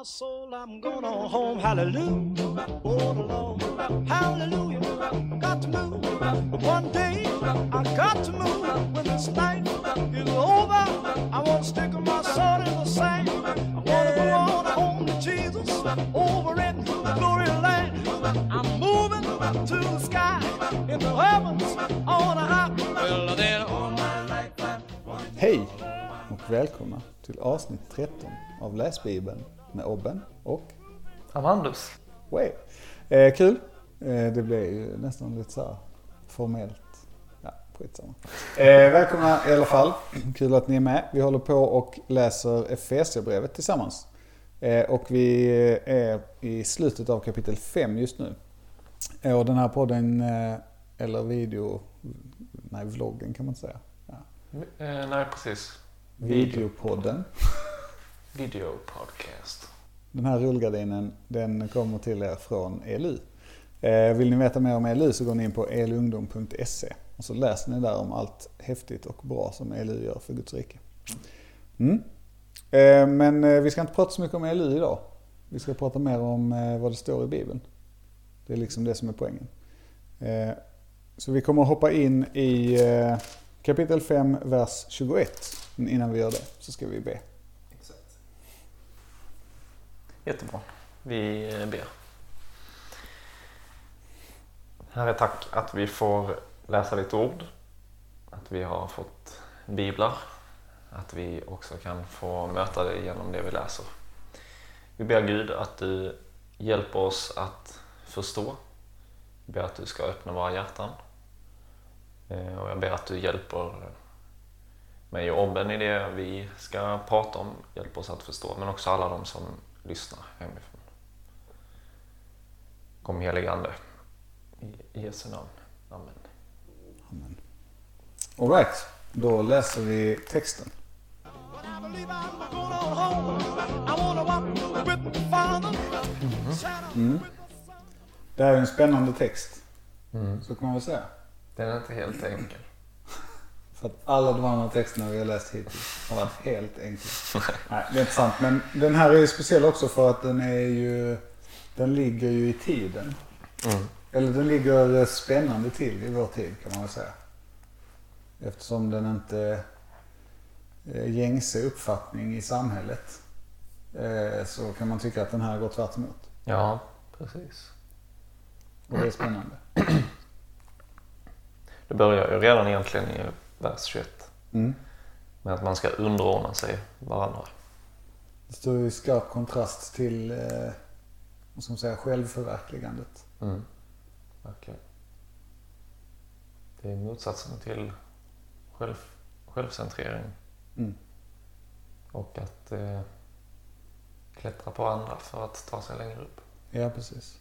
my soul, I'm going on home. Hallelujah. all alone. Hallelujah. Got to move. One day, I got to move. When this night is over, I want to stick my sword in the sand. I want to go on home to Jesus over in the glory land. I'm moving to the sky in the heavens on a high. Well, then all my life. Hej och välkomna till avsnitt 13 av Läsbibeln med Obben och Amandus. Way. Eh, kul. Eh, det blev ju nästan lite så här formellt. Ja, skitsamma. Eh, välkomna i alla fall. Kul att ni är med. Vi håller på och läser Efesierbrevet tillsammans. Eh, och vi är i slutet av kapitel 5 just nu. Eh, Och den här podden, eh, eller video, nej vloggen kan man säga. Ja. Eh, nej, precis. Videopodden. Video podcast. Den här rullgardinen den kommer till er från ELU. Eh, vill ni veta mer om ELU så går ni in på elungdom.se och så läser ni där om allt häftigt och bra som ELU gör för Guds rike. Mm. Eh, men eh, vi ska inte prata så mycket om ELU idag. Vi ska prata mer om vad det står i Bibeln. Det är liksom det som är poängen. Så vi kommer att hoppa in i kapitel 5, vers 21. Men innan vi gör det så ska vi be. Jättebra. Vi eh, ber. Herre, tack att vi får läsa ditt ord. Att vi har fått biblar. Att vi också kan få möta dig genom det vi läser. Vi ber Gud att du hjälper oss att förstå. Vi ber att du ska öppna våra hjärtan. Eh, och jag ber att du hjälper mig och Obben i det vi ska prata om. Hjälp oss att förstå, men också alla de som lyssnar hemifrån. Kom helige Ande. I Jesu namn. Amen. Amen. All right, då läser vi texten. Son. Det här är en spännande text. Så kan man väl säga. Den är inte helt enkel. För att alla de andra texterna vi har läst hittills har varit helt enkla. Nej, det är inte sant. Men den här är ju speciell också för att den är ju... Den ligger ju i tiden. Eller den ligger spännande till i vår tid kan man väl säga. Eftersom den inte är gängse uppfattning i samhället. eh, Så kan man tycka att den här går tvärt emot. Ja, precis. Och det är spännande. Det börjar ju redan egentligen i vers 21 Mm. med att man ska underordna sig varandra. Det står ju i skarp kontrast till eh, vad ska man säga, självförverkligandet. Mm. Verkligen. Det är motsatsen till själv, självcentrering Mm. och att eh, klättra på andra för att ta sig längre upp. Ja, precis.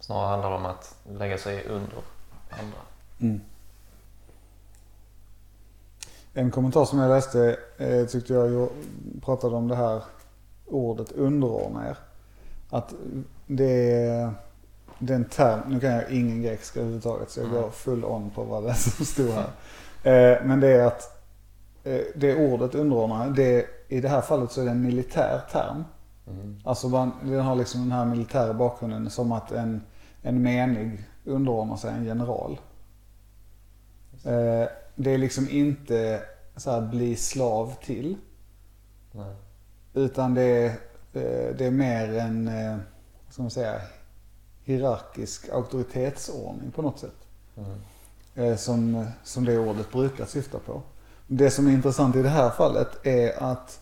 Snarare handlar det om att lägga sig under andra. Mm. En kommentar som jag läste eh, tyckte jag pratade om det här ordet underordna er. Att det är den term, nu kan jag ingen grekiska överhuvudtaget så jag Mm. går full on på vad det är som stod här. Eh, men det är att eh, det ordet underordna, det, i det här fallet så är det en militär term. Mm. Alltså man, den har liksom den här militära bakgrunden som att en, en menig underordnar sig en general. Eh, det är liksom inte så här bli slav till. Nej. Utan det är, eh, det är mer en, eh, vad ska man säga, hierarkisk auktoritetsordning på något sätt. Mm. Eh, som, som det ordet brukar syfta på. Det som är intressant i det här fallet är att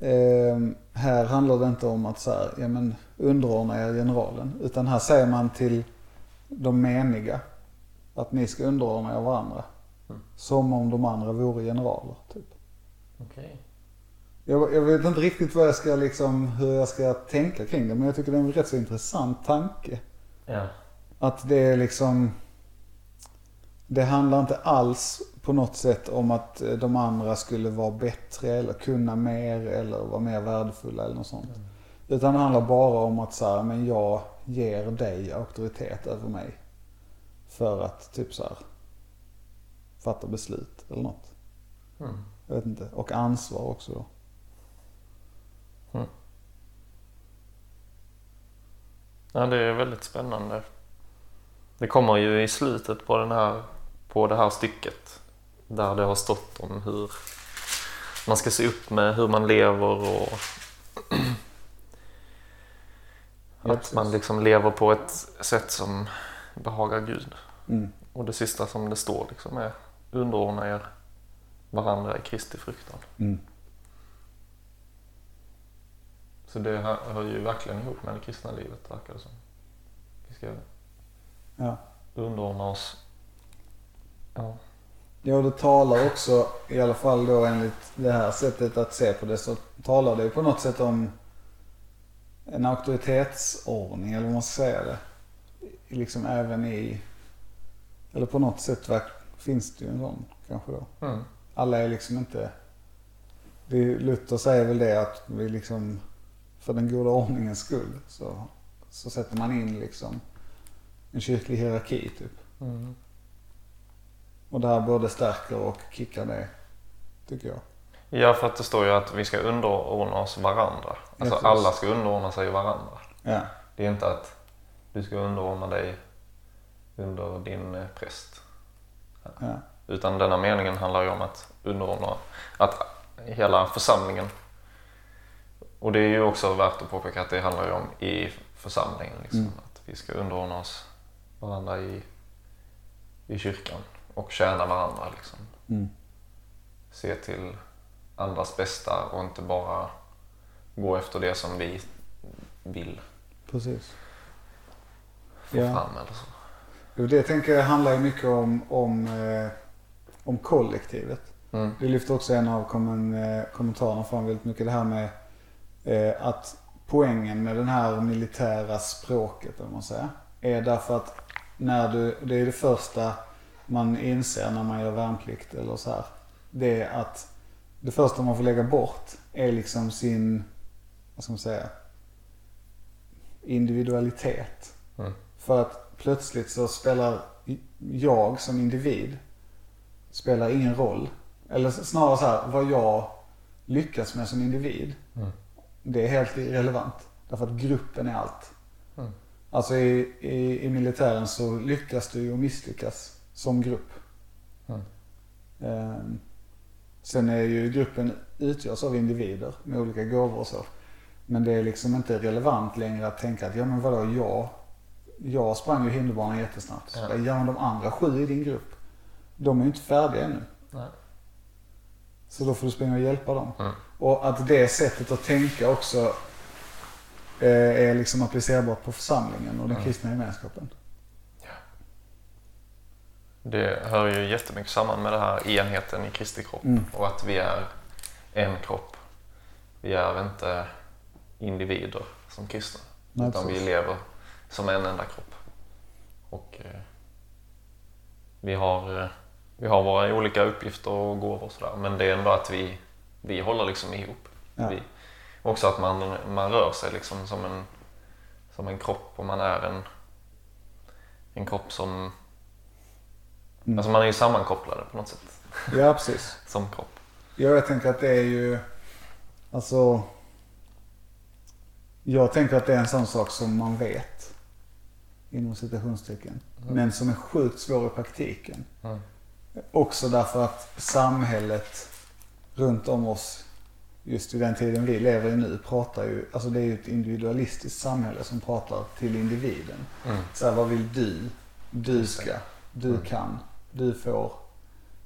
eh, här handlar det inte om att så här, ja, men underordna er generalen. Utan här säger man till de meniga att ni ska underordna er varandra. Mm. Som om de andra vore generaler. Typ. Okej. Jag, jag vet inte riktigt vad jag ska, liksom, hur jag ska tänka kring det. Men jag tycker det är en rätt så intressant tanke. Ja. Att det är liksom... Det handlar inte alls på något sätt om att eh, de andra skulle vara bättre eller kunna mer eller vara mer värdefulla eller något sånt. Utan det handlar bara om att så här, men jag ger dig auktoritet över mig. För att typ så här fatta beslut eller något. Mm. Jag vet inte. Och ansvar också då. Mm. Ja, det är väldigt spännande. Det kommer ju i slutet på, den här, på det här stycket där det har stått om hur man ska se upp med hur man lever och att man liksom lever på ett sätt som behagar Gud. Mm. Och det sista som det står liksom är underordna er varandra i Kristi fruktan. Mm. Så det hör ju verkligen ihop med det kristna livet verkar det som. Vi ska Ja. underordna oss. Ja. Ja, det talar också, i alla fall då enligt det här sättet att se på det, så talar det på något sätt om en auktoritetsordning, eller vad man ska säga det. Liksom även i, eller på något sätt finns det ju en sån kanske då. Mm. Alla är liksom inte, det är, Luther säger väl det att vi liksom, för den goda ordningens skull så, så sätter man in liksom en kyrklig hierarki typ. Mm. Och det här både stärker och kickar det, tycker jag. Ja, för att det står ju att vi ska underordna oss varandra. Alltså alla ska underordna sig varandra. Ja, Det är inte att du ska underordna dig under din eh, präst. Ja, Utan denna meningen handlar ju om att underordna att hela församlingen. Och det är ju också värt att påpeka att det handlar ju om i församlingen. Liksom, Mm. Att vi ska underordna oss varandra i, i kyrkan och tjäna varandra. Liksom. mm, Se till andras bästa och inte bara gå efter det som vi vill precis. få Ja. fram eller så. Det tänker jag handlar ju mycket om, om, eh, om kollektivet. Mm. Det lyfter också en av eh, kommentarerna fram väldigt mycket. Det här med eh, att poängen med den här militära språket, om man säger, är därför att när du, det är det första man inser när man gör värnplikt eller så här. Det är att det första man får lägga bort är liksom sin, vad ska man säga, individualitet. Mm. För att plötsligt så spelar jag som individ spelar ingen roll. Eller snarare så här, vad jag lyckas med som individ. Mm. Det är helt irrelevant. Därför att gruppen är allt. Mm. Alltså i, i, i militären så lyckas du och misslyckas som grupp. Mm. Ehm, sen är ju gruppen utgörs av individer med olika gåvor och så. Men det är liksom inte relevant längre att tänka att ja men vadå jag, jag sprang ju hinderbanan jättesnabbt. Ja. Ja. ja de andra sju i din grupp, de är ju inte färdiga ännu. Nej. Så då får du springa och hjälpa dem. Mm. Och att det sättet att tänka också eh, är liksom applicerbart på församlingen och den Mm. kristna gemenskapen. Det hör ju jättemycket samman med det här enheten i Kristi kropp Mm. och att vi är en kropp. Vi är inte individer som kristna Nej, utan vi precis. lever som en enda kropp. Och eh, vi, har, eh, vi har våra olika uppgifter och gåvor och sådär men det är ändå att vi, vi håller liksom ihop. Ja. Vi, också att man, man rör sig liksom som en, som en kropp och man är en, en kropp som Mm. Alltså man är ju sammankopplade på något sätt Ja precis. som kropp. Ja, jag tänker att det är ju, alltså. Jag tänker att det är en sån sak som man vet. Inom citationstecken. Men som är sjukt svår i praktiken. Mm. Också därför att samhället runt om oss, just i den tiden vi lever i nu, pratar ju, alltså det är ju ett individualistiskt samhälle som pratar till individen. Mm. Så här, vad vill du? Du ska, du Mm. kan, du får.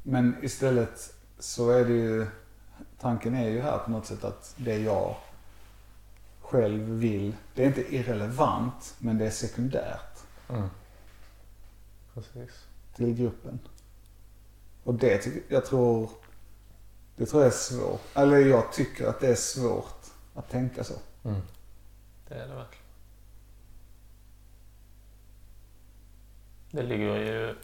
Men istället så är det ju, tanken är ju här på något sätt att det jag själv vill, det är inte irrelevant men det är sekundärt Mm. Precis. till gruppen. Och det tycker jag tror, det tror jag är svårt. Eller jag tycker att det är svårt att tänka så. Mm. Det är det verkligen. Det ligger ju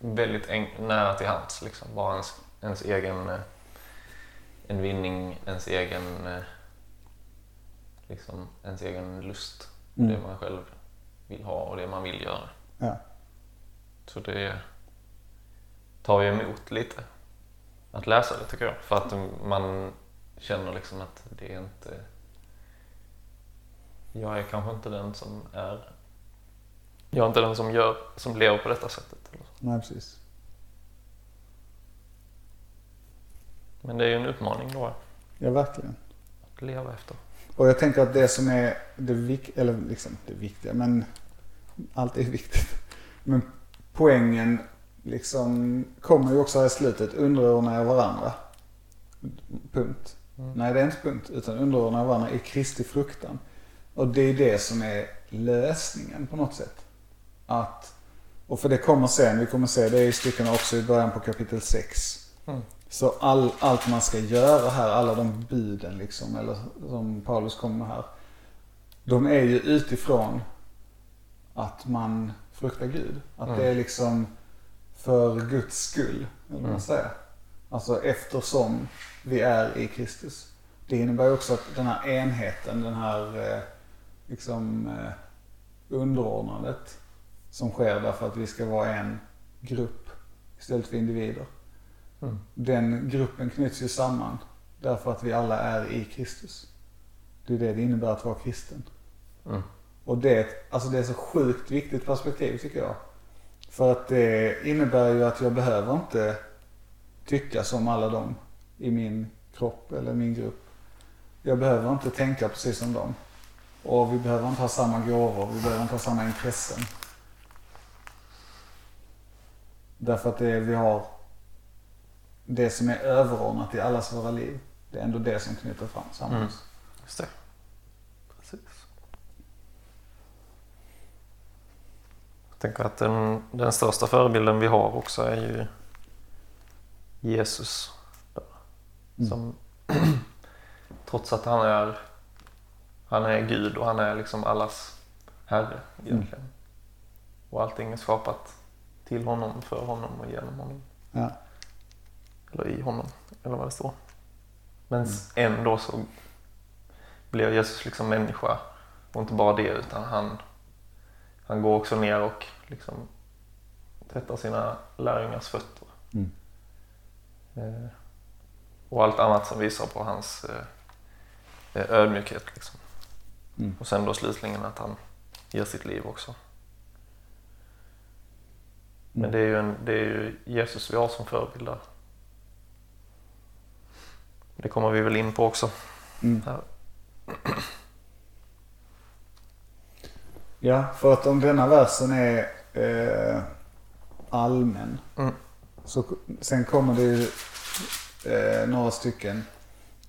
väldigt nära till hands liksom. Bara ens, ens egen eh, en vinning, ens egen eh, liksom ens egen lust. Mm. Det man själv vill ha och det man vill göra. Ja. Så det tar ju emot lite att läsa det tycker jag. För att man känner liksom att det är inte jag är kanske inte den som är jag är inte den som gör, som lever på detta sättet. Eller så. Nej, precis. Men det är ju en utmaning då Ja, verkligen. att leva efter. Och jag tänker att det som är det viktiga, eller liksom det viktiga, men allt är viktigt. Men poängen liksom kommer ju också här i slutet, underordna er varandra. Punkt. Mm. Nej, det är inte punkt, utan underordna er varandra i Kristi fruktan. Och det är det som är lösningen på något sätt. Att, och för det kommer sen, vi kommer se det i styckena också i början på kapitel 6. Mm. Så all, allt man ska göra här, alla de buden liksom, eller som Paulus kommer med här. De är ju utifrån att man fruktar Gud. Att Mm. det är liksom för Guds skull, eller man Mm. säger. Alltså eftersom vi är i Kristus. Det innebär också att den här enheten, den här eh, liksom eh, underordnandet som sker därför att vi ska vara en grupp istället för individer. Mm. Den gruppen knyts ju samman därför att vi alla är i Kristus. Det är det det innebär att vara kristen. Mm. Och det, alltså det är så sjukt viktigt perspektiv tycker jag. För att det innebär ju att jag behöver inte tycka som alla dem i min kropp eller min grupp. Jag behöver inte tänka precis som dem. Och vi behöver inte ha samma gåvor, vi behöver inte ha samma intressen. Därför att det är, vi har det som är överordnat i allas våra liv. Det är ändå det som knyter fram samman Mm. Just det. Precis. Tänker att den, den största förebilden vi har också är ju Jesus. Mm. Som, trots att han är, han är Gud och han är liksom allas Herre egentligen. Och allting är skapat till honom, för honom och genom honom. Ja. Eller i honom, eller vad det står. Men ändå så blir Jesus liksom människa. Och inte bara det, utan han, han går också ner och liksom tvättar sina lärjungars fötter. Mm. Eh, och allt annat som visar på hans eh, eh, ödmjukhet. Liksom. Mm. Och sen då slutligen att han ger sitt liv också. Men det är, ju en, det är ju Jesus vi har som förebild där. Det kommer vi väl in på också. Mm. Ja, för att om denna versen är eh, allmän. Mm. Så sen kommer det ju eh, några stycken.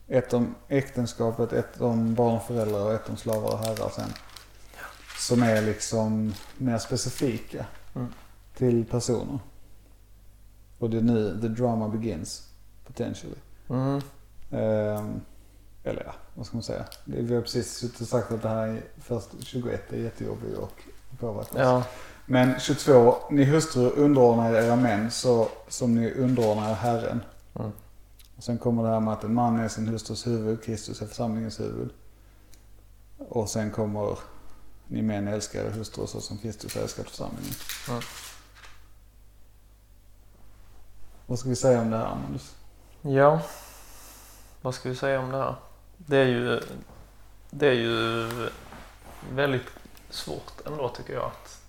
Ett om äktenskapet, ett om barn och föräldrar och ett om slavar och herrar sen. Som är liksom mer specifika Mm. till personer. Och det är nu the drama begins, potentially. Mm. Ehm, eller ja, vad ska man säga? Det- Vi har precis suttit och sagt att det här är först 21 är jättejobbigt och påverkar. Ja. Men 22, ni hustrur underordnar er era män så som ni underordnar er Herren. Mm. Och sen kommer det här med att en man är sin hustrus huvud, Kristus är församlingens huvud. Och sen kommer ni män älskar er hustrur så som Kristus älskar församlingen. Mm. Vad ska vi säga om det här Amandus? ja, vad ska vi säga om det här? Det är ju, det är ju väldigt svårt ändå tycker jag. Att,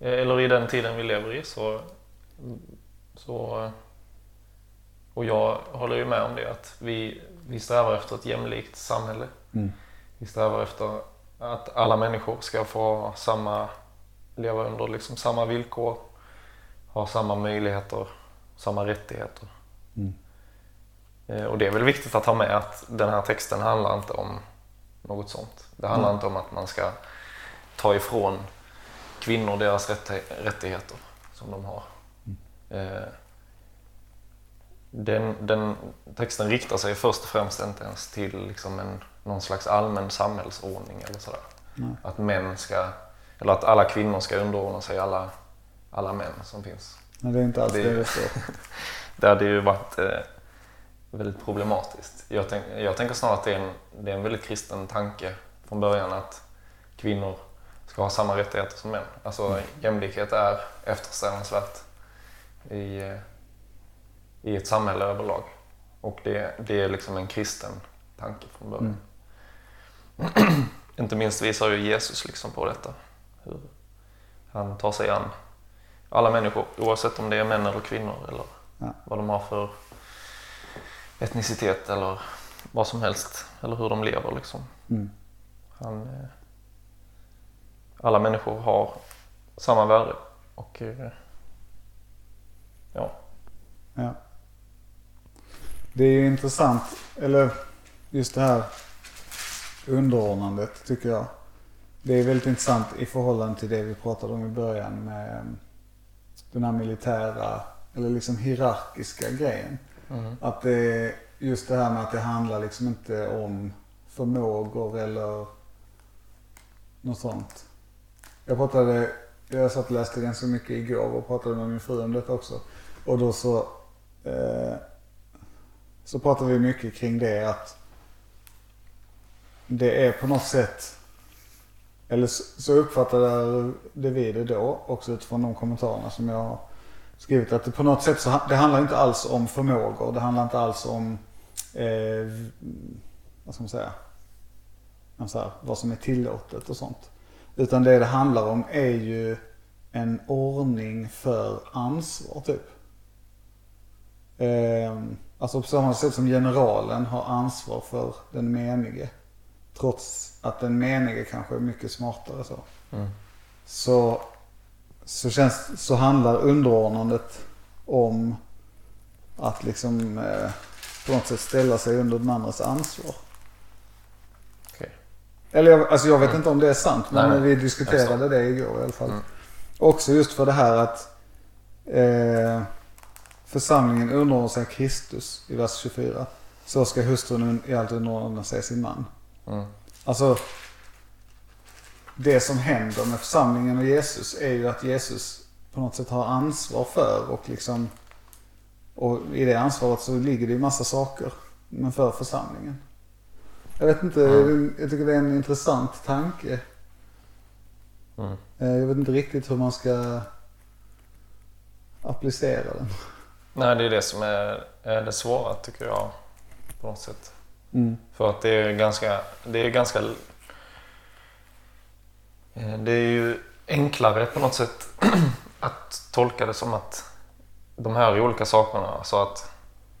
eller i den tiden vi lever i så, så och jag håller ju med om det att vi, vi strävar efter ett jämlikt samhälle. Mm. Vi strävar efter att alla människor ska få samma, leva under liksom samma villkor, ha samma möjligheter, samma rättigheter. Mm. Eh, Och det är väl viktigt att ha med att den här texten handlar inte om något sånt. Det handlar Mm. inte om att man ska ta ifrån kvinnor deras rättigheter som de har. Eh, Den, den texten riktar sig först och främst inte ens till liksom en, någon slags allmän samhällsordning eller sådär. Nej. Att män ska, eller att alla kvinnor ska underordna sig alla, alla män som finns. Men det är inte alls Det- det det står. Det hade ju varit eh, väldigt problematiskt. Jag, tänk, jag tänker snarare att det är, en, det är en väldigt kristen tanke från början att kvinnor ska ha samma rättigheter som män. Alltså jämlikhet är eftersträvansvärt i, eh, i ett samhälle överlag. Och det, det är liksom en kristen tanke från början. inte minst visar ju Jesus liksom på detta. Hur han tar sig an alla människor oavsett om det är män eller kvinnor eller Ja. vad de har för etnicitet eller vad som helst. Eller hur de lever liksom. Mm. Han, eh, alla människor har samma värde och eh, ja, Ja. Det är ju intressant, eller just det här underordnandet tycker jag. Det är väldigt intressant i förhållande till det vi pratade om i början med um, den här militära, eller liksom hierarkiska grejen. Mm. Att det är just det här med att det handlar liksom inte om förmågor eller något sånt. Jag pratade, jag satt och läste ganska mycket igår och pratade med min fru om detta också. Och då så, eh, så pratade vi mycket kring det att det är på något sätt, eller så så uppfattade det vi det då, också utifrån de kommentarerna som jag har skrivit, att det på något sätt så det handlar inte alls om förmågor, det handlar inte alls om, eh, vad ska man säga, här, vad som är tillåtet och sånt. Utan det det handlar om är ju en ordning för ansvar typ. Eh, alltså på samma sätt som generalen har ansvar för den menige. Trots att den menige kanske är mycket smartare så. Så, så, känns, så handlar underordnandet om att liksom eh, på något sätt ställa sig under den andras ansvar. okej. Eller jag, alltså jag vet inte om det är sant, men nej. vi diskuterade det igår i alla fall. Mm. Också just för det här att eh, församlingen underordnar sig Kristus i vers 24. Så ska hustrun i allt underordna sig sin man. Mm. Alltså, det som händer med församlingen och Jesus är ju att Jesus på något sätt har ansvar för och liksom och i det ansvaret så ligger det ju massa saker. Men för församlingen. Jag vet inte, jag tycker det är en intressant tanke. Mm. Eh, Jag vet inte riktigt hur man ska applicera den. Nej, det är det som är, är det svåra tycker jag på något sätt. Mm. För att det är ganska, det är ganska det är ju enklare på något sätt att tolka det som att de här olika sakerna, alltså att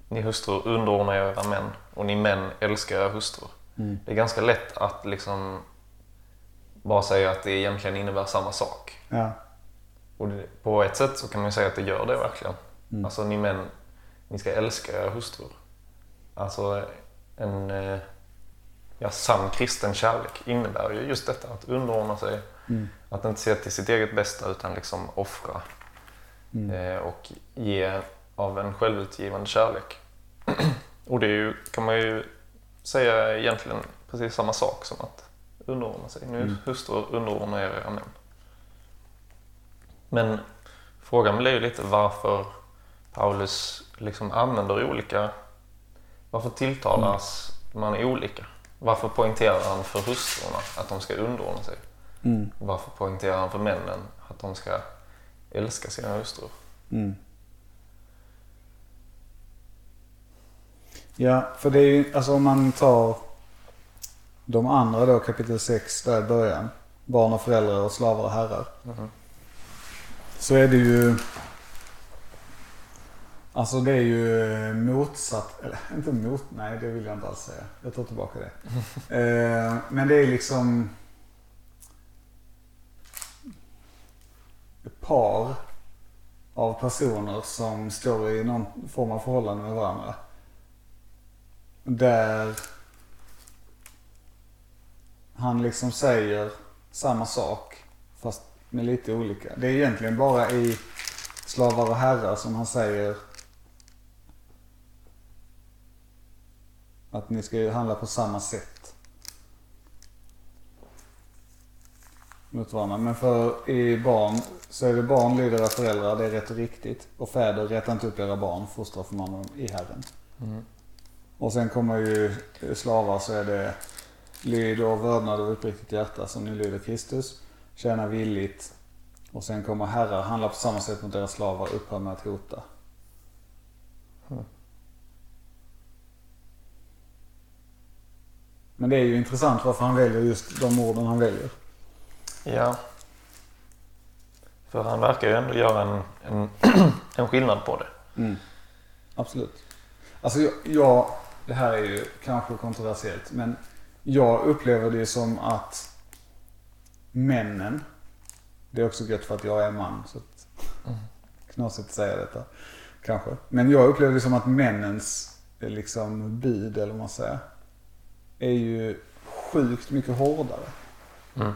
ni hustrur underordnar er era män och ni män älskar era hustrur. Mm. Det är ganska lätt att liksom bara säga att det egentligen innebär samma sak. Ja. Och det, på ett sätt så kan man ju säga att det gör det verkligen. Mm. Alltså ni män, ni ska älska era hustrur. Alltså en eh, ja, sann kristen kärlek innebär ju just detta att underordna sig. Mm. Att inte se till sitt eget bästa utan liksom offra Mm. eh, och ge av en självutgivande kärlek. och det är ju, kan man ju säga egentligen precis samma sak som att underordna sig. Nu Mm. hustrur underordna er era män. Men frågan blir ju lite varför Paulus liksom använder olika... Varför tilltalas man olika? Varför poängterar han för hustrurna att de ska underordna sig? Mm. Varför poängterar han för männen att de ska älska sina hustrur? Mm. Ja, för det är ju, alltså om man tar de andra då, kapitel 6 där i början. Barn och föräldrar och slavar och herrar. Mhm. Så är det ju, alltså det är ju motsatt, eller inte mot, nej det vill jag inte alls säga. Jag tar tillbaka det. eh, men det är liksom ett par av personer som står i någon form av förhållande med varandra. Där han liksom säger samma sak fast med lite olika. Det är egentligen bara i Slavar och herrar som han säger att ni ska handla på samma sätt. Mot varandra. Men för i barn så är det barn lyder era föräldrar, det är rätt och riktigt. Och fäder, rätta inte upp era barn, fostra för mannen i Herren. Och sen kommer ju slavar så är det lyd och vördnad och uppriktigt hjärta som ni lyder Kristus. Tjäna villigt. Och sen kommer herrar handla på samma sätt mot deras slavar, upphör med att hota. Men det är ju intressant varför han väljer just de orden han väljer. Ja. För han verkar ju ändå göra en, en, en skillnad på det. Mm. Absolut. Alltså jag, jag, det här är ju kanske kontroversiellt, men jag upplever det som att männen, det är också gött för att jag är man, så att, knasigt att säga detta, kanske. Men jag upplever det som att männens eh, liksom bud, eller vad man säger, är ju sjukt mycket hårdare. Mm.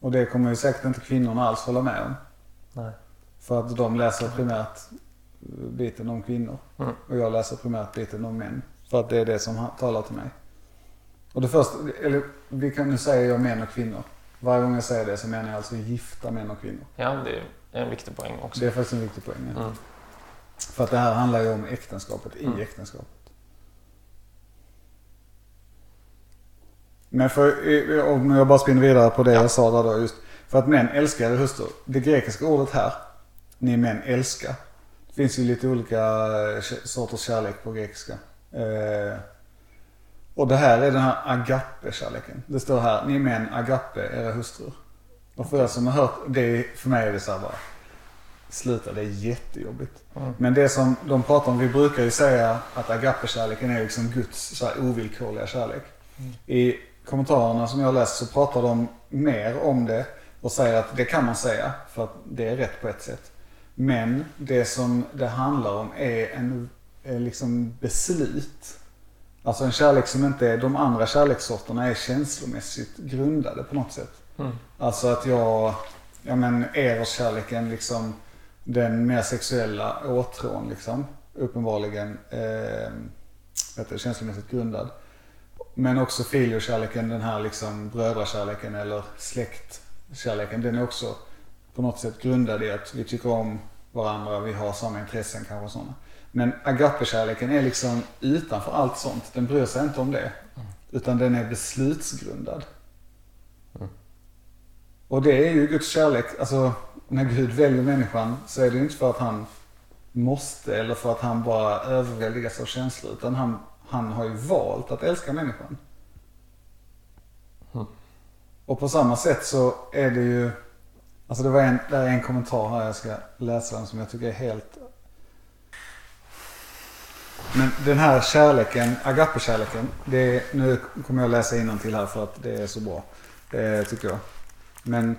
Och det kommer ju säkert inte kvinnorna alls hålla med om. Nej. För att de läser primärt biten om kvinnor. Mm. Och jag läser primärt biten om män. För att det är det som talar till mig. Och det första, eller vi kan nu säga jag män och kvinnor. Varje gång jag säger det så menar jag alltså gifta män och kvinnor. Ja, det är en viktig poäng också. Det är faktiskt en viktig poäng. ja. Mm. För att det här handlar ju om äktenskapet, i Mm. äktenskapet. Men för, om jag bara spinner vidare på det jag sa där då just. För att män älskar hustrur. Det grekiska ordet här, ni män älskar. Det finns ju lite olika eh, sorters kärlek på grekiska. Eh, och det här är den här agape-kärleken. Det står här, ni män agape era hustrur. Och för er som har hört det, för mig är det så här bara, sluta det är jättejobbigt. Mm. Men det som de pratar om, vi brukar ju säga att agape-kärleken är liksom Guds så här ovillkorliga kärlek. I kommentarerna som jag läst så pratar de mer om det och säger att det kan man säga för att det är rätt på ett sätt. Men det som det handlar om är en är liksom beslut. Alltså en kärlek som inte är, de andra kärlekssorterna är känslomässigt grundade på något sätt. Mm. Alltså att jag, ja men eroskärleken liksom, den mer sexuella åtrån liksom, uppenbarligen eh, vet du, känslomässigt grundad. Men också filiokärleken, den här liksom brödrakärleken eller släktkärleken, den är också på något sätt grundad i att vi tycker om varandra, vi har samma intressen kanske och sådana. Men agapekärleken är liksom utanför allt sånt. Den bryr sig inte om det. Utan den är beslutsgrundad. Och det är ju Guds kärlek. Alltså när Gud väljer människan så är det inte för att han måste eller för att han bara överväldigas av känslor. Utan han, han har ju valt att älska människan. Mm. Och på samma sätt så är det ju, alltså det var en, där är en kommentar här jag ska läsa den som jag tycker är helt men den här kärleken, agape-kärleken, det är, nu kommer jag läsa till här för att det är så bra. Eh, tycker jag. Men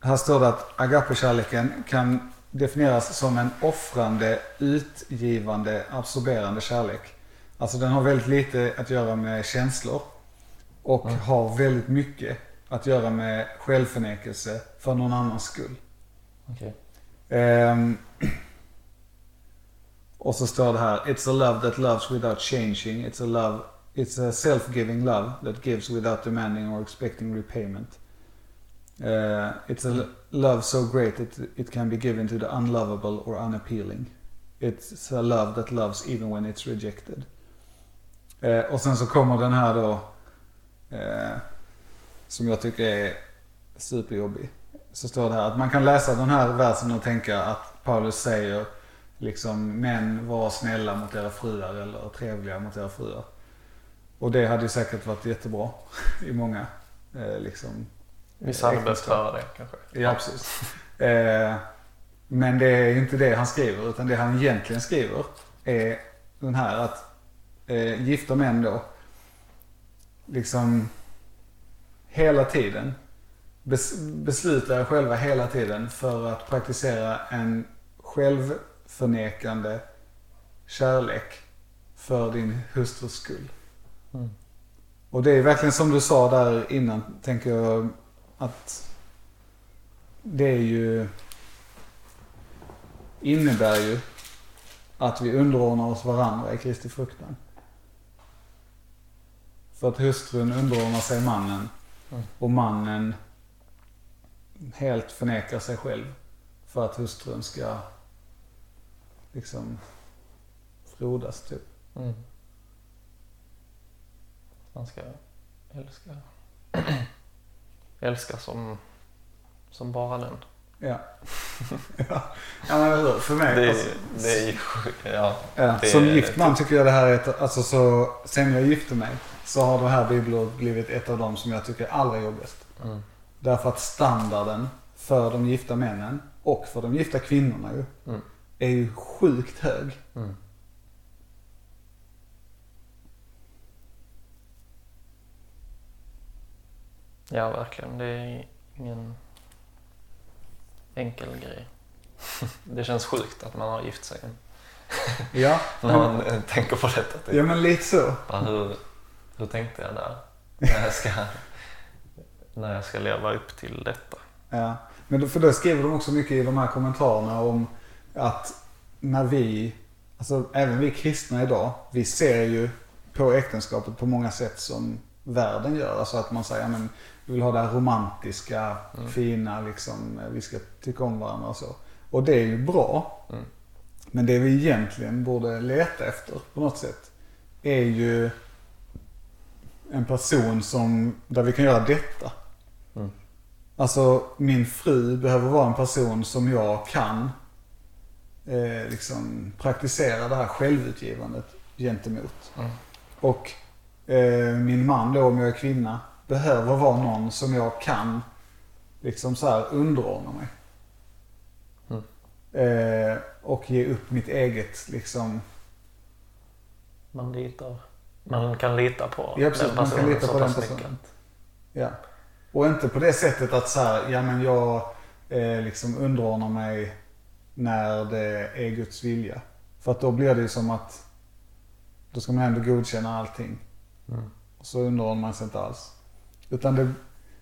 här står det att agape-kärleken kan definieras som en offrande, utgivande, absorberande kärlek. Alltså den har väldigt lite att göra med känslor. Och har väldigt mycket att göra med självförnekelse för någon annans skull. Okej. Ehm, och så står det här, It's a love that loves without changing. It's a love, it's a self-giving love that gives without demanding or expecting repayment. Eh, it's a l- love so great that it can be given to the unlovable or unappealing. It's a love that loves even when it's rejected. Eh, och sen så kommer den här då, eh, som jag tycker är superjobbig. Så står det här att man kan läsa den här versen och tänka att Paulus säger liksom män var snälla mot era fruar eller trevliga mot era fruar. Och det hade ju säkert varit jättebra i många eh, liksom Vissa hade behövt höra det kanske. Ja, precis. Eh, men det är inte det han skriver, utan det han egentligen skriver är den här att eh, gifta män då, liksom hela tiden, bes, beslutar själva hela tiden för att praktisera en självförnekande kärlek för din hustrus skull. Mm. Och det är verkligen som du sa där innan, tänker jag, att det är ju innebär ju att vi underordnar oss varandra i Kristi fruktan. För att hustrun underordnar sig mannen Mm. och mannen helt förnekar sig själv för att hustrun ska liksom frodas typ. Mm. Man ska älska. älska som, som bara den. Ja. ja. ja men hur? För mig. Det, alltså, det är ju ja, ja, det som gift man tycker jag det här är ett, alltså så, sen jag gifte mig så har det här bibelordet blivit ett av de som jag tycker är allra jobbigast. Mm. Därför att standarden för de gifta männen och för de gifta kvinnorna ju, Mm. är ju sjukt hög. Mm. Ja, verkligen. Det är ingen enkel grej. Det känns sjukt att man har gift sig Ja, när man tänker på detta. Typ. ja men lite så. Ja, hur, hur tänkte jag där? När jag, ska, när jag ska leva upp till detta. Ja. Men då, för då skriver de också mycket i de här kommentarerna om att när vi, alltså även vi kristna idag, vi ser ju på äktenskapet på många sätt som världen gör. Alltså att man säger, men vi vill ha det här romantiska, fina, liksom, vi ska tycka om varandra och så. Och det är ju bra. Mm. Men det vi egentligen borde leta efter på något sätt är ju en person som, där vi kan göra detta. Mm. Alltså min fru behöver vara en person som jag kan eh, liksom praktisera det här självutgivandet gentemot. Mm. Och eh, min man då, om jag är kvinna, behöver vara någon som jag kan liksom så här underordna mig. Mm. Eh, och ge upp mitt eget liksom Man. Man kan lita på Ja, precis. den Man kan personen lita så på den pass personen. mycket. Ja. Och inte på det sättet att så här, ja men jag eh, liksom underordnar mig när det är Guds vilja. För att då blir det ju som att då ska man ändå godkänna allting. Mm. Och så underordnar man sig inte alls. Utan det,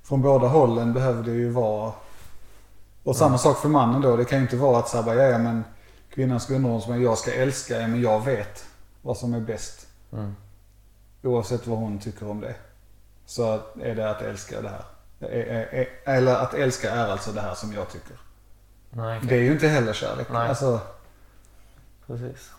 från båda hållen behöver det ju vara och samma sak för mannen då. Det kan ju inte vara att så här, bara, ja, ja men kvinnan ska underordna sig men jag ska älska, ja, men jag vet vad som är bäst. Mm. Oavsett vad hon tycker om det. Så är det att älska det här. Är- är- är- Eller att älska är alltså det här som jag tycker. Nej, okej. Det är ju inte heller kärlek. Nej. Alltså, Precis.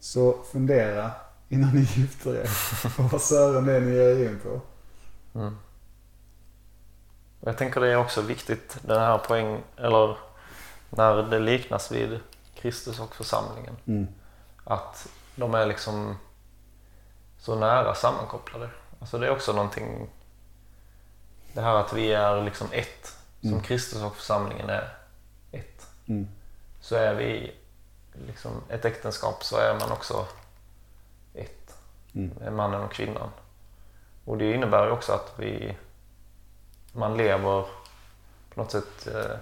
så fundera innan ni gifter er på vad sören är ni ger er in på. Mm. Jag tänker det är också viktigt den här poäng, eller när det liknas vid Kristus och församlingen. Mm. Att de är liksom så nära sammankopplade. Alltså det är också någonting, det här att vi är liksom ett, som Mm. Kristus och församlingen är ett. Mm. Så är vi liksom ett äktenskap så är man också ett. Mm. Mannen och kvinnan. Och det innebär ju också att vi man lever på något sätt eh,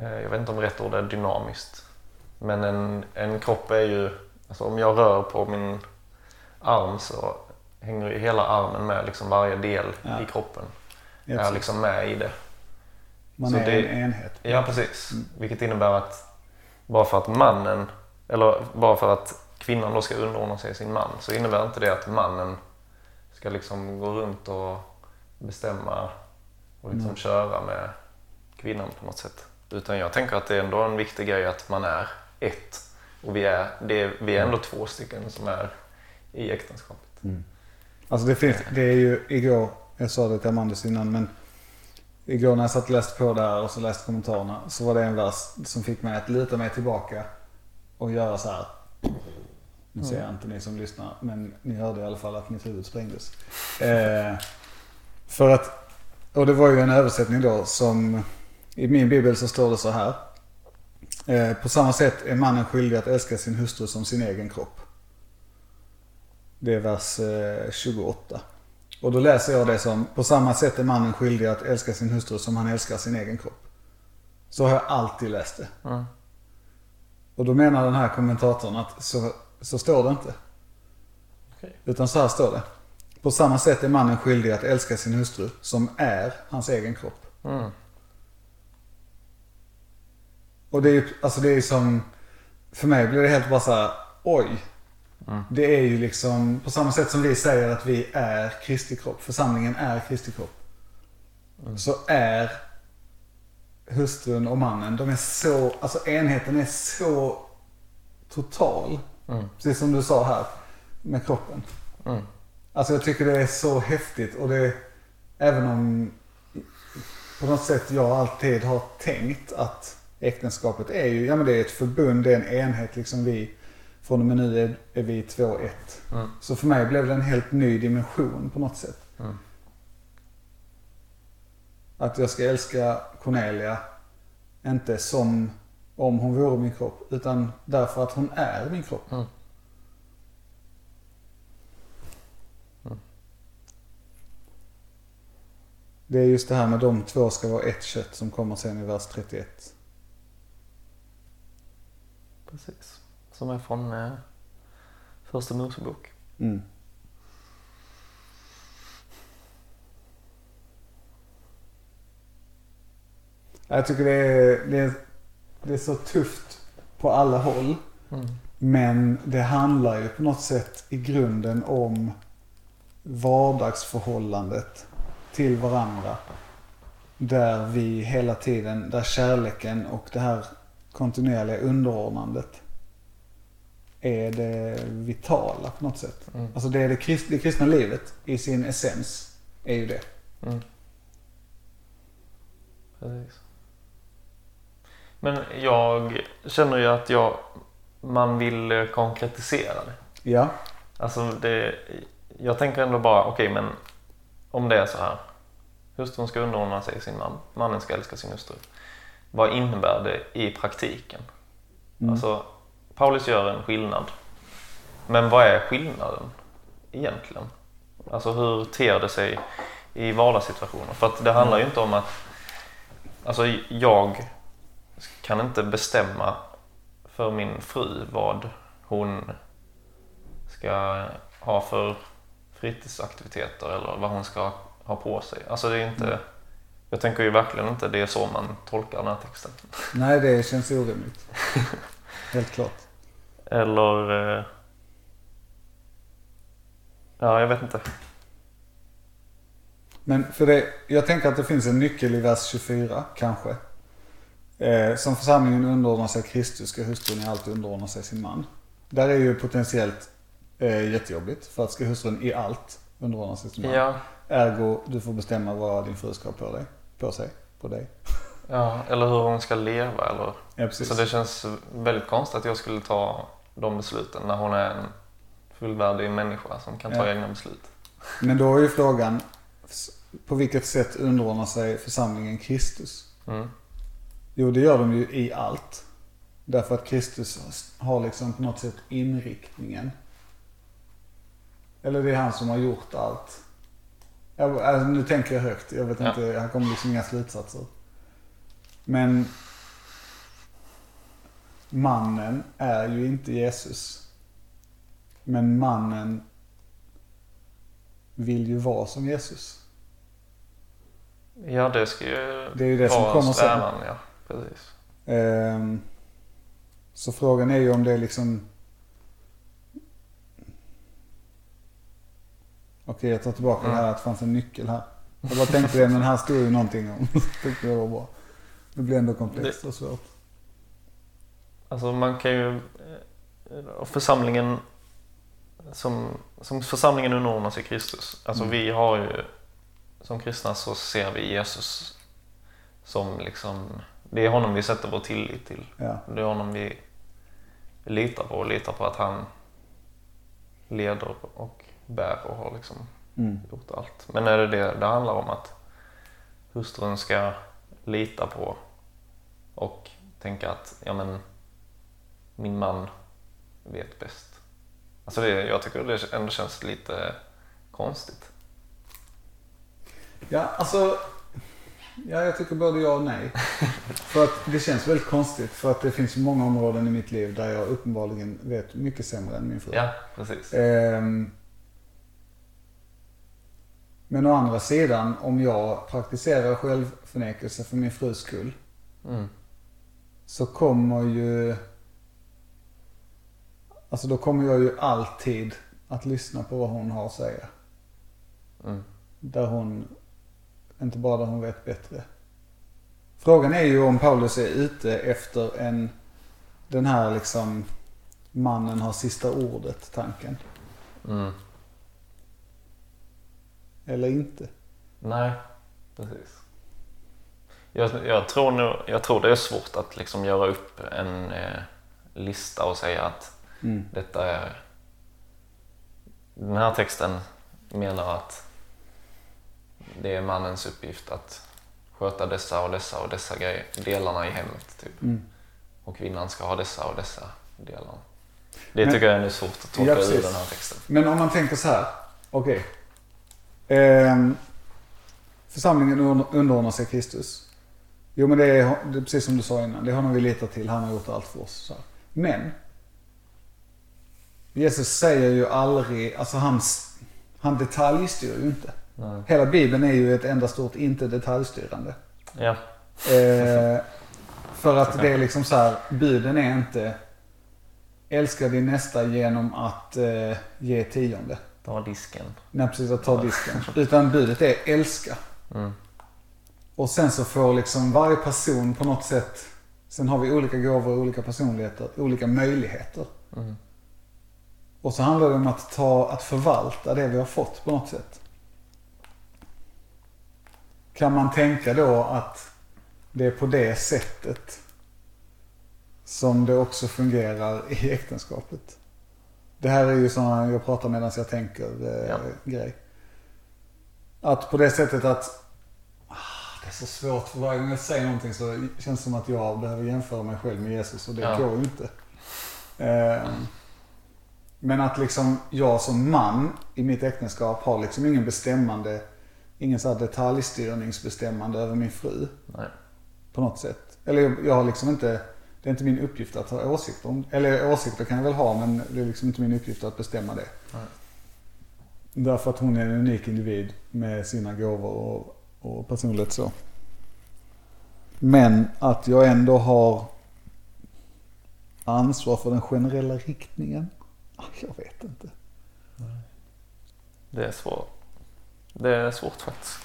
jag vet inte om rätt ord är dynamiskt. Men en, en kropp är ju, alltså om jag rör på min arm så hänger ju hela armen med, liksom varje del Ja. i kroppen Ja, är liksom med i det. Man så är det- en enhet. Ja, precis. Vilket innebär att bara för att mannen, eller bara för att kvinnan då ska underordna sig sin man så innebär inte det att mannen ska liksom gå runt och bestämma och liksom Mm. köra med kvinnan på något sätt. Utan jag tänker att det är ändå en viktig grej att man är ett. Och vi är, det vi är ändå två stycken som är i äktenskapet. Alltså det finns, det är ju igår, jag sa det till Amandus innan men igår när jag satt och läste på det här och så läste kommentarerna så var det en vers som fick mig att luta mig tillbaka och göra så här. Nu ser jag inte ni som lyssnar men ni hörde i alla fall att mitt huvud sprängdes. Eh, för att, och det var ju en översättning då som i min bibel så står det så här. Eh, på samma sätt är mannen skyldig att älska sin hustru som sin egen kropp. Det är vers eh, 28. Och då läser jag det som, på samma sätt är mannen skyldig att älska sin hustru som han älskar sin egen kropp. Så har jag alltid läst det. Mm. Och då menar den här kommentatorn att så, så står det inte. Okej. Utan så här står det. På samma sätt är mannen skyldig att älska sin hustru som är hans egen kropp. Mm. Och det är ju, alltså det är som, för mig blir det helt bara så här, oj. Det är ju liksom, på samma sätt som vi säger att vi är Kristi kropp, församlingen är Kristi kropp. Så är hustrun och mannen, de är så, alltså enheten är så total. Mm. Precis som du sa här med kroppen. Mm. Alltså jag tycker det är så häftigt och det, även om på något sätt jag alltid har tänkt att äktenskapet är ju, ja men det är ett förbund, det är en enhet liksom vi, från och med nu är, är vi två ett. Mm. Så för mig blev det en helt ny dimension på något sätt. Mm. Att jag ska älska Cornelia, inte som om hon vore min kropp, utan därför att hon är min kropp. Mm. Det är just det här med de två ska vara ett kött som kommer sen i vers 31. Precis. Som är från eh, första Mosebok. Mm. Jag tycker det är, det, är, det är så tufft på alla håll. Mm. Men det handlar ju på något sätt i grunden om vardagsförhållandet till varandra. Där vi hela tiden, där kärleken och det här kontinuerliga underordnandet är det vitala på något sätt. Mm. Alltså det är det, krist, det kristna livet i sin essens är ju det. Mm. Precis. Men jag känner ju att jag, man vill eh, konkretisera det. Ja. Alltså det, jag tänker ändå bara, okej men om det är så här. Hustrun ska underordna sig sin man, mannen ska älska sin hustru. Vad innebär det i praktiken? Mm. Alltså, Paulus gör en skillnad. Men vad är skillnaden egentligen? Alltså hur ter det sig i vardagssituationer? För att det handlar ju inte om att Alltså jag kan inte bestämma för min fru vad hon ska ha för fritidsaktiviteter eller vad hon ska ha på sig. Alltså det är inte, jag tänker ju verkligen inte det är så man tolkar den här texten. Nej, det känns orimligt. Helt klart. Eller... eh, Ja, jag vet inte. Men för det, jag tänker att det finns en nyckel i vers 24, kanske. Eh, som församlingen underordnar sig Kristus ska hustrun i allt underordna sig sin man. Där är ju potentiellt eh, jättejobbigt. För att ska hustrun i allt underordna sig sin man. Ja, Ergo, du får bestämma vad din fru ska ha på dig. På sig. På dig. ja, eller hur hon ska leva eller... Ja, precis. Så det känns väldigt konstigt att jag skulle ta de besluten när hon är en fullvärdig människa som kan ta Ja. egna beslut. Men då är ju frågan, på vilket sätt underordnar sig församlingen Kristus? Mm. Jo, det gör de ju i allt. Därför att Kristus har liksom på något sätt inriktningen. Eller det är han som har gjort allt. Jag, alltså, nu tänker jag högt. Jag vet Ja. inte, jag kommer liksom inga slutsatser. Men mannen är ju inte Jesus. Men mannen vill ju vara som Jesus. Ja, det ska ju Det är ju det som vara kommer sen. strävan, ja. Precis. Ehm, så frågan är ju om det är liksom... Okej, jag tar tillbaka det här att det fanns en nyckel här. Jag bara tänkte det, men här stod ju någonting om. Tyckte det var bra. Det blir ändå komplext och svårt. Alltså man kan ju... eh, och Församlingen som, som församlingen underordnar sig Kristus. Alltså Mm. vi har ju... Som kristna så ser vi Jesus som liksom... Det är honom vi sätter vår tillit till. Ja. Det är honom vi litar på och litar på att han leder och bär och har liksom Mm. gjort allt. Men är det det det handlar om att hustrun ska lita på och tänka att ja men min man vet bäst. Alltså det, jag tycker det ändå känns lite konstigt. Ja, alltså. Ja, jag tycker både ja och nej. för att det känns väldigt konstigt. För att det finns många områden i mitt liv där jag uppenbarligen vet mycket sämre än min fru. Ja, precis. Ehm, men å andra sidan, om jag praktiserar självförnekelse för min frus skull. Mm. Så kommer ju... Alltså då kommer jag ju alltid att lyssna på vad hon har att säga. Mm. Där hon, inte bara där hon vet bättre. Frågan är ju om Paulus är ute efter en, den här liksom, mannen har sista ordet tanken. Mm. Eller inte. Nej, precis. Jag, jag, tror nog, jag tror det är svårt att liksom göra upp en eh, lista och säga att Mm. detta är... Den här texten menar att det är mannens uppgift att sköta dessa och dessa och dessa grejer, delarna i hemmet. Typ. Mm. Och kvinnan ska ha dessa och dessa delar. Det Men- tycker jag är svårt att tolka Ja, ur den här texten. Men om man tänker så här. Okej. Ehm, församlingen un- underordnar sig Kristus. Jo men det är, det är precis som du sa innan. Det har vi litat till. Han har gjort allt för oss. Men. Jesus säger ju aldrig, alltså han, han detaljstyr ju inte. Nej. Hela bibeln är ju ett enda stort inte detaljstyrande. Ja, Eh, för att det är liksom så här, buden är inte älska din nästa genom att eh, ge tionde. Ta disken. Nej, precis att ta disken. Utan budet är älska. Mm. Och sen så får liksom varje person på något sätt, sen har vi olika gåvor, olika personligheter, olika möjligheter. Mm. Och så handlar det om att ta, att förvalta det vi har fått på något sätt. Kan man tänka då att det är på det sättet som det också fungerar i äktenskapet? Det här är ju sådana jag pratar medan jag tänker eh, Ja. grej. Att på det sättet att ah, det är så svårt för varje gång jag säger någonting så känns det som att jag behöver jämföra mig själv med Jesus och det Ja. går ju inte. Eh, men att liksom jag som man i mitt äktenskap har liksom ingen bestämmande, ingen så här detaljstyrningsbestämmande över min fru Nej. på något sätt. Eller jag, jag har liksom inte, det är inte min uppgift att ha åsikter om, eller åsikter kan jag väl ha men det är liksom inte min uppgift att bestämma det. Nej. Därför att hon är en unik individ med sina gåvor och, och personlighet så. Men att jag ändå har ansvar för den generella riktningen. Ah, Jag vet inte. Det är svårt. Det är svårt faktiskt.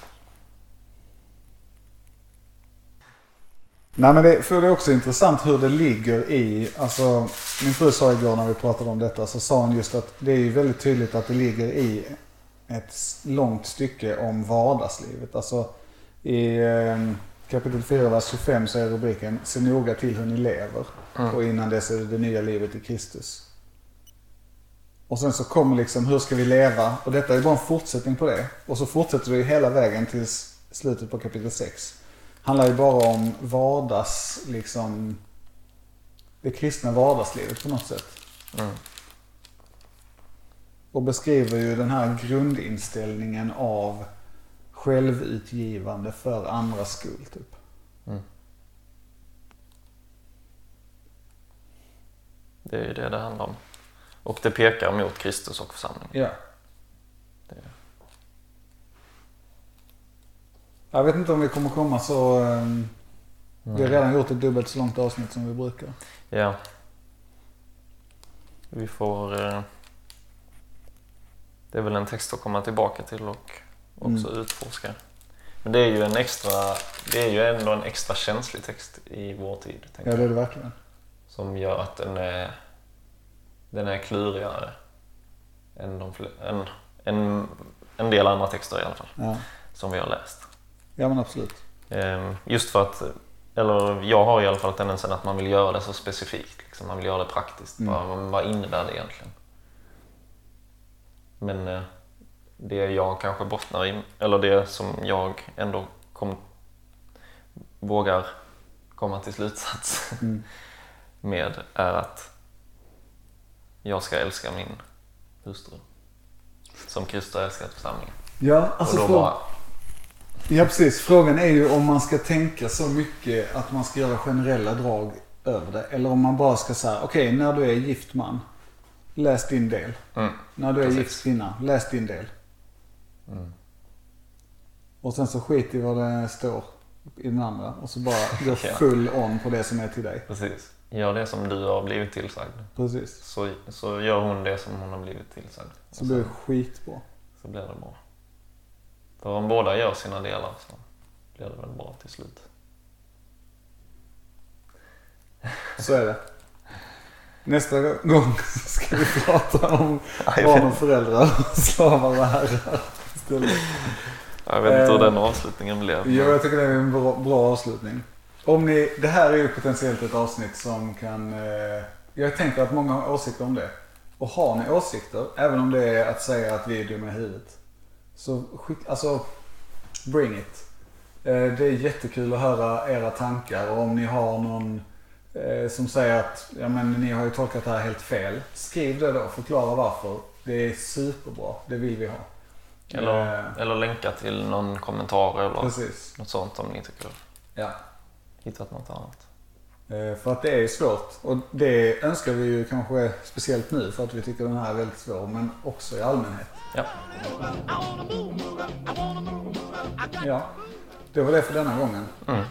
Nej men det, för det är också intressant hur det ligger i, alltså min fru sa igår när vi pratade om detta så sa hon just att det är ju väldigt tydligt att det ligger i ett långt stycke om vardagslivet. Alltså i eh, kapitel 4, vers 25 så är rubriken Se noga till hur ni lever. Mm. Och innan dess är det det nya livet i Kristus. Och sen så kommer liksom hur ska vi leva? Och detta är bara en fortsättning på det. Och så fortsätter det hela vägen till s- slutet på kapitel 6 handlar ju bara om vardags, liksom, det kristna vardagslivet på något sätt. Mm. Och beskriver ju den här grundinställningen av självutgivande för andras skull typ. Mm. Det är ju det det handlar om. Och det pekar mot Kristus och församlingen. Ja. Jag vet inte om vi kommer komma så... ehm, Vi har redan gjort ett dubbelt så långt avsnitt som vi brukar. Ja. Vi får... Eh, det är väl en text att komma tillbaka till och också utforska. Men det är ju en extra... Det är ju ändå en extra känslig text i vår tid. tänker Ja, det är det verkligen. Som gör att den är... Den är klurigare än, de, än, än en del andra texter i alla fall. Ja, Som vi har läst. Ja men absolut. Ehm, Just för att, eller jag har i alla fall tendensen att man vill göra det så specifikt. Liksom. Man vill göra det praktiskt. Mm. Vad, vad innebär det egentligen? Men eh, det jag kanske bottnar i, eller det som jag ändå kom, vågar komma till slutsats Mm. med är att jag ska älska min hustru. Som Kristus har älskat församlingen. Ja, alltså Och då frå- bara, Ja precis. Frågan är ju om man ska tänka så mycket att man ska göra generella drag över det. Eller om man bara ska säga, okej när du är gift man, läs din del. mm, När du är Precis. gift kvinna, läs din del. mm, Och sen så skit i vad det står i den andra. Och så bara gå full on på det som är till dig. precis. Gör det som du har blivit tillsagd. Precis. så, så gör hon det som hon har blivit tillsagd. Så blir det skitbra. så blir det bra. För om båda gör sina delar så blir det väl bra till slut. Så är det. Nästa gång ska vi prata om barn och föräldrar, slavar och herrar. istället. Jag vet inte hur Eh, den avslutningen blev. Jo, jag tycker det är en bra, bra avslutning. Om ni, det här är ju potentiellt ett avsnitt som kan... Eh, jag tänker att många har åsikter om det. Och har ni åsikter, även om det är att säga att vi är dumma i huvudet. Så skick, alltså, bring it. Eh, det är jättekul att höra era tankar och om ni har någon eh, som säger att ja, men ni har ju tolkat det här helt fel. Skriv det då, förklara varför. Det är superbra, det vill vi ha. Eller, Eh, eller länka till någon kommentar eller Precis. något sånt om ni tycker Ja. hittat något annat. Eh, För att det är svårt. Och det önskar vi ju kanske speciellt nu för att vi tycker den här är väldigt svår. Men också i allmänhet. Ja, Ja, det var det för denna gången. mm.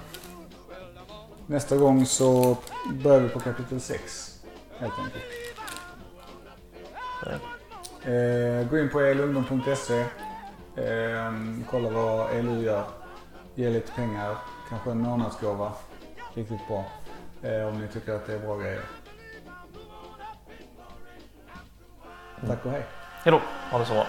Nästa gång så börjar vi på kapitel 6. Helt enkelt. Eh, gå in på elungdom.se. Eh, kolla vad ELU gör. Ge lite pengar. Kanske en månadsgåva. Riktigt bra. Eh, om ni tycker att det är bra grejer. Tack och hej. Hej då. Ha det så bra.